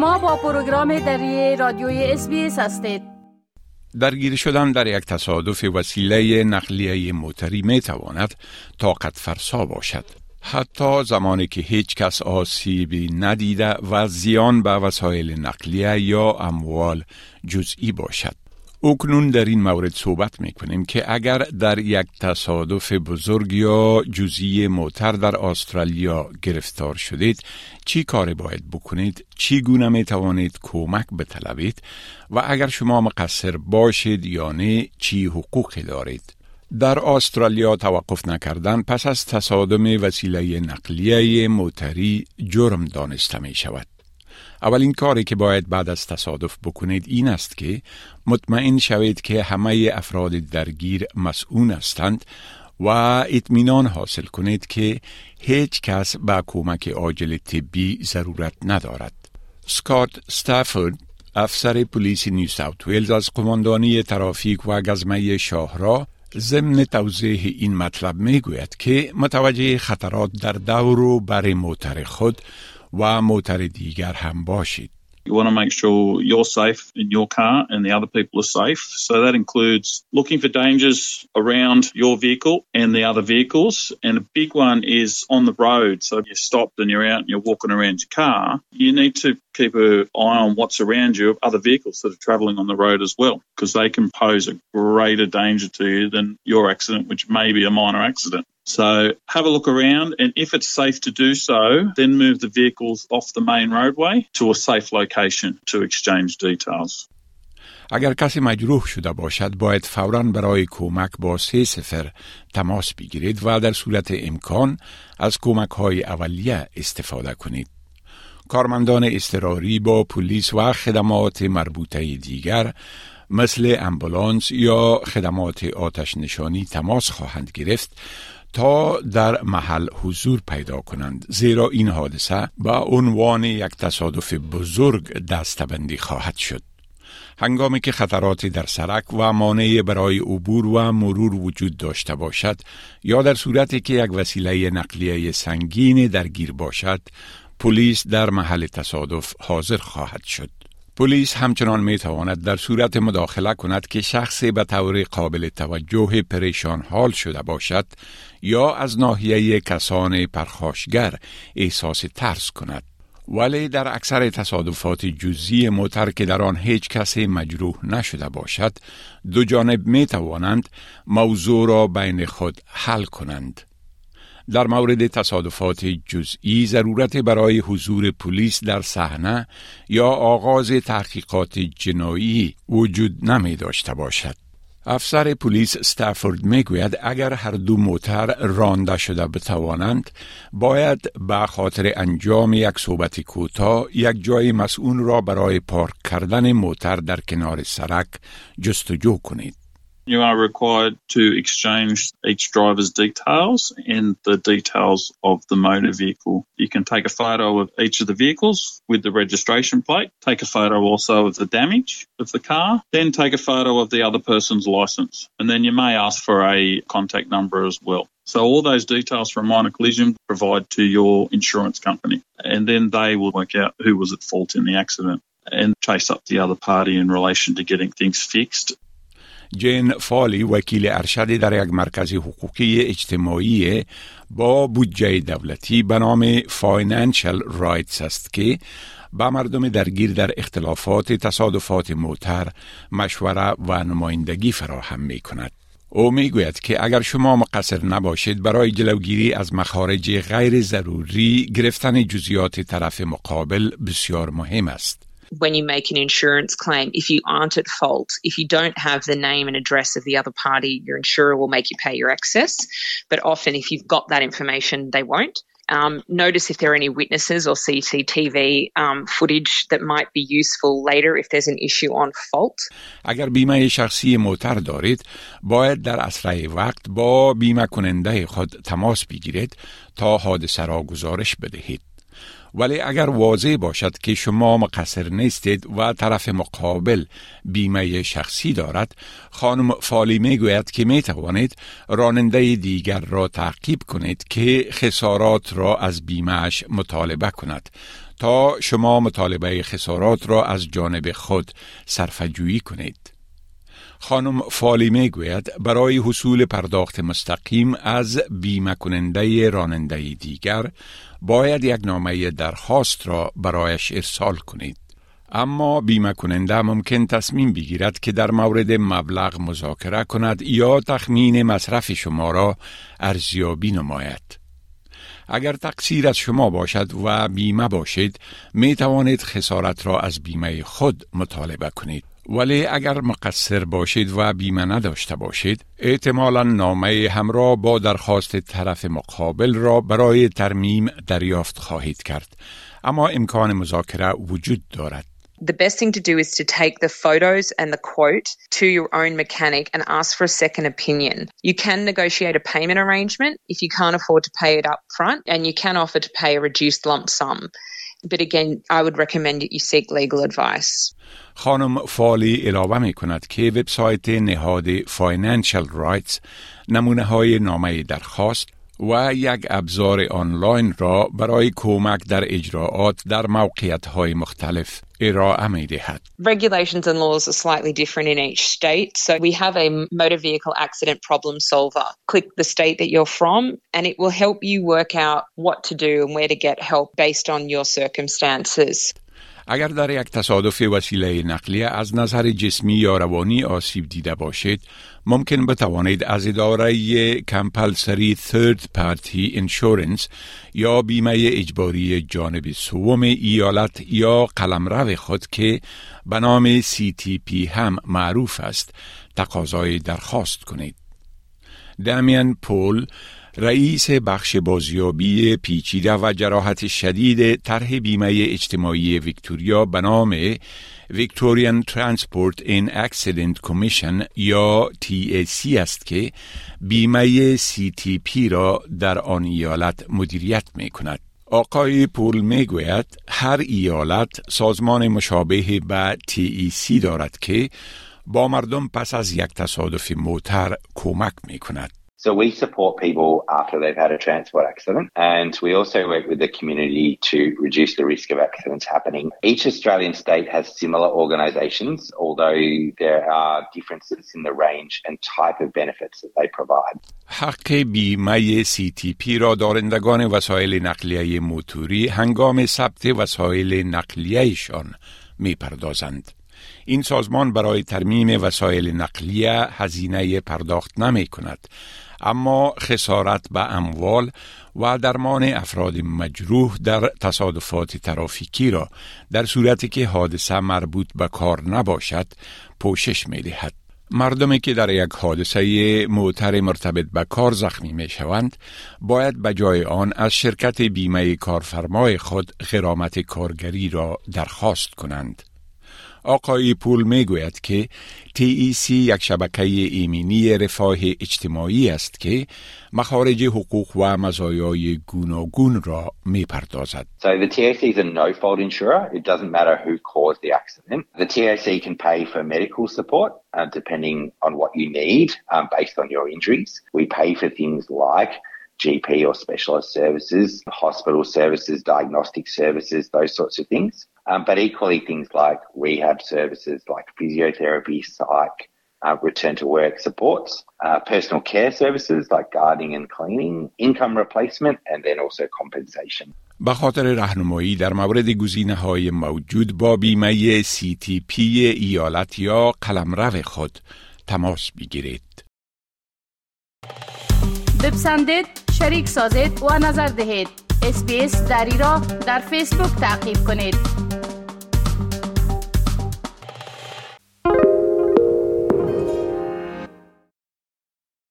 شما با پروگرام دری رادیوی اس هستید. درگیر شدن در یک تصادف وسیله نقلیه موتری می تواند طاقت فرسا باشد. حتی زمانی که هیچ کس آسیبی ندیده و زیان به وسایل نقلیه یا اموال جزئی باشد. اکنون در این مورد صحبت می کنیم که اگر در یک تصادف بزرگ یا جزئی موتر در استرالیا گرفتار شدید چی کار باید بکنید؟ چی گونه می توانید کمک بطلبید؟ و اگر شما مقصر باشید یا نه چی حقوقی دارید؟ در استرالیا توقف نکردن پس از تصادم وسیله نقلیه موتری جرم دانسته می شود اولین کاری که باید بعد از تصادف بکنید این است که مطمئن شوید که همه افراد درگیر مسئول هستند و اطمینان حاصل کنید که هیچ کس به کمک عاجل طبی ضرورت ندارد. سکات ستافورد افسر پلیس نیو ساوت ویلز از قماندانی ترافیک و گزمه شاهرا ضمن توضیح این مطلب می گوید که متوجه خطرات در دور و بر موتر خود و موتر دیگر هم باشید. You want to make sure you're safe in your car and the other people are safe. So that includes looking for dangers around your vehicle and the other vehicles. And a big one is on the road. So if you're stopped and you're out and you're walking around your car, you need to keep an eye on what's around you of other vehicles that are travelling on the road as well, because they can pose a greater danger to you than your accident, which may be a minor accident. So have a look around, and if it's safe to do so, then move the vehicles off the main roadway to a safe location to exchange details. اگر کسی مجروح شده باشد باید فورا برای کمک با سه سفر تماس بگیرید و در صورت امکان از کمک های اولیه استفاده کنید. کارمندان استراری با پلیس و خدمات مربوطه دیگر مثل امبولانس یا خدمات آتش نشانی تماس خواهند گرفت تا در محل حضور پیدا کنند. زیرا این حادثه به عنوان یک تصادف بزرگ دستبندی خواهد شد. هنگامی که خطراتی در سرک و مانع برای عبور و مرور وجود داشته باشد یا در صورتی که یک وسیله نقلیه سنگین درگیر باشد پلیس در محل تصادف حاضر خواهد شد. پلیس همچنان می تواند در صورت مداخله کند که شخصی به طور قابل توجه پریشان حال شده باشد یا از ناحیه کسان پرخاشگر احساس ترس کند. ولی در اکثر تصادفات جزئی موتر که در آن هیچ کسی مجروح نشده باشد دو جانب می توانند موضوع را بین خود حل کنند. در مورد تصادفات جزئی ضرورت برای حضور پلیس در صحنه یا آغاز تحقیقات جنایی وجود نمی داشته باشد. افسر پلیس استافورد می‌گوید اگر هر دو موتر رانده شده بتوانند باید به خاطر انجام یک صحبت کوتاه یک جای مسئول را برای پارک کردن موتر در کنار سرک جستجو کنید You are required to exchange each driver's details and the details of the motor vehicle. You can take a photo of each of the vehicles with the registration plate, take a photo also of the damage of the car, then take a photo of the other person's license. And then you may ask for a contact number as well. So all those details from minor collision provide to your insurance company and then they will work out who was at fault in the accident and chase up the other party in relation to getting things fixed. جین فالی وکیل ارشد در یک مرکز حقوقی اجتماعی با بودجه دولتی به نام Financial Rights است که به مردم درگیر در اختلافات تصادفات موتر مشوره و نمایندگی فراهم می کند. او می گوید که اگر شما مقصر نباشید برای جلوگیری از مخارج غیر ضروری گرفتن جزیات طرف مقابل بسیار مهم است. when you make an insurance claim, if you aren't at fault, if you don't have the name and address of the other party, your insurer will make you pay your excess. But often, if you've got that information, they won't. Um, notice if there are any witnesses or CCTV um, footage that might be useful later if there's an issue on fault. اگر بیمه شخصی موتر دارید باید در اسرع وقت با بیمه کننده خود تماس بگیرید تا حادثه را گزارش بدهید. ولی اگر واضح باشد که شما مقصر نیستید و طرف مقابل بیمه شخصی دارد خانم فالی می گوید که می توانید راننده دیگر را تعقیب کنید که خسارات را از بیمهش مطالبه کند تا شما مطالبه خسارات را از جانب خود صرفجویی کنید. خانم فالی می گوید برای حصول پرداخت مستقیم از بیمه کننده راننده دیگر باید یک نامه درخواست را برایش ارسال کنید. اما بیمه کننده ممکن تصمیم بگیرد که در مورد مبلغ مذاکره کند یا تخمین مصرف شما را ارزیابی نماید. اگر تقصیر از شما باشد و بیمه باشید می توانید خسارت را از بیمه خود مطالبه کنید. ولی اگر مقصر باشید و بیمه نداشته باشید احتمالا نامه همراه با درخواست طرف مقابل را برای ترمیم دریافت خواهید کرد اما امکان مذاکره وجود دارد the best thing to do is to take the photos and the quote to your own mechanic and ask for a second opinion. You can negotiate a payment arrangement if you can't afford to pay it up front, and you can offer to pay a reduced lump sum. But again, I would recommend that you seek legal advice. خانم فالی علاوه می کند که وبسایت نهاد فاینانشل رایتس نمونه های نامه درخواست و یک ابزار آنلاین را برای کمک در اجراعات در موقعیت های مختلف ارائه می دهد. Regulations and laws are slightly different in each state. So we have a motor vehicle accident problem solver. Click the state that you're from and it will help you work out what to do and where to get help based on your circumstances. اگر در یک تصادف وسیله نقلیه از نظر جسمی یا روانی آسیب دیده باشید ممکن بتوانید از اداره کمپلسری ثرد پارتی انشورنس یا بیمه اجباری جانب سوم ایالت یا قلمرو خود که به نام CTP هم معروف است تقاضای درخواست کنید. دامین پول رئیس بخش بازیابی پیچیده و جراحت شدید طرح بیمه اجتماعی ویکتوریا به نام Victorian Transport این Accident Commission یا TAC است که بیمه CTP را در آن ایالت مدیریت می کند. آقای پول می گوید هر ایالت سازمان مشابه به TAC دارد که با مردم پس از یک تصادف موتر کمک می کند. So we support people after they've had a transport accident and we also work with the community to reduce the risk of accidents happening. Each Australian state has similar organisations, although there are differences in the range and type of benefits that they provide. حق بیمه CTP را دارندگان وسایل نقلیه موتوری هنگام ثبت وسایل نقلیهشان می پردازند. این سازمان برای ترمیم وسایل نقلیه هزینه پرداخت نمی کند اما خسارت به اموال و درمان افراد مجروح در تصادفات ترافیکی را در صورتی که حادثه مربوط به کار نباشد پوشش می دهد. مردمی که در یک حادثه موتر مرتبط به کار زخمی می شوند باید به جای آن از شرکت بیمه کارفرمای خود غرامت کارگری را درخواست کنند. آقای پول می گوید که TEC یک شبکه ایمنی رفاه اجتماعی است که مخارج حقوق و مزایای گوناگون را می پردازد. So the TAC is a no-fault insurer. It doesn't matter who caused the accident. The TAC can pay for medical support uh, depending on what you need um, based on your injuries. We pay for things like GP or specialist services, hospital services, diagnostic services, those sorts of things. Um, but equally things like rehab services like physiotherapy, psych, uh, return to work supports, uh, personal care services like gardening and cleaning, income replacement, and then also compensation. به خاطر رهنمایی در مورد گزینه های موجود با بیمه CTP ایالت یا قلمرو خود تماس بگیرید. بپسندید، شریک سازید و نظر دهید. اسپیس دری را در فیسبوک تعقیب کنید.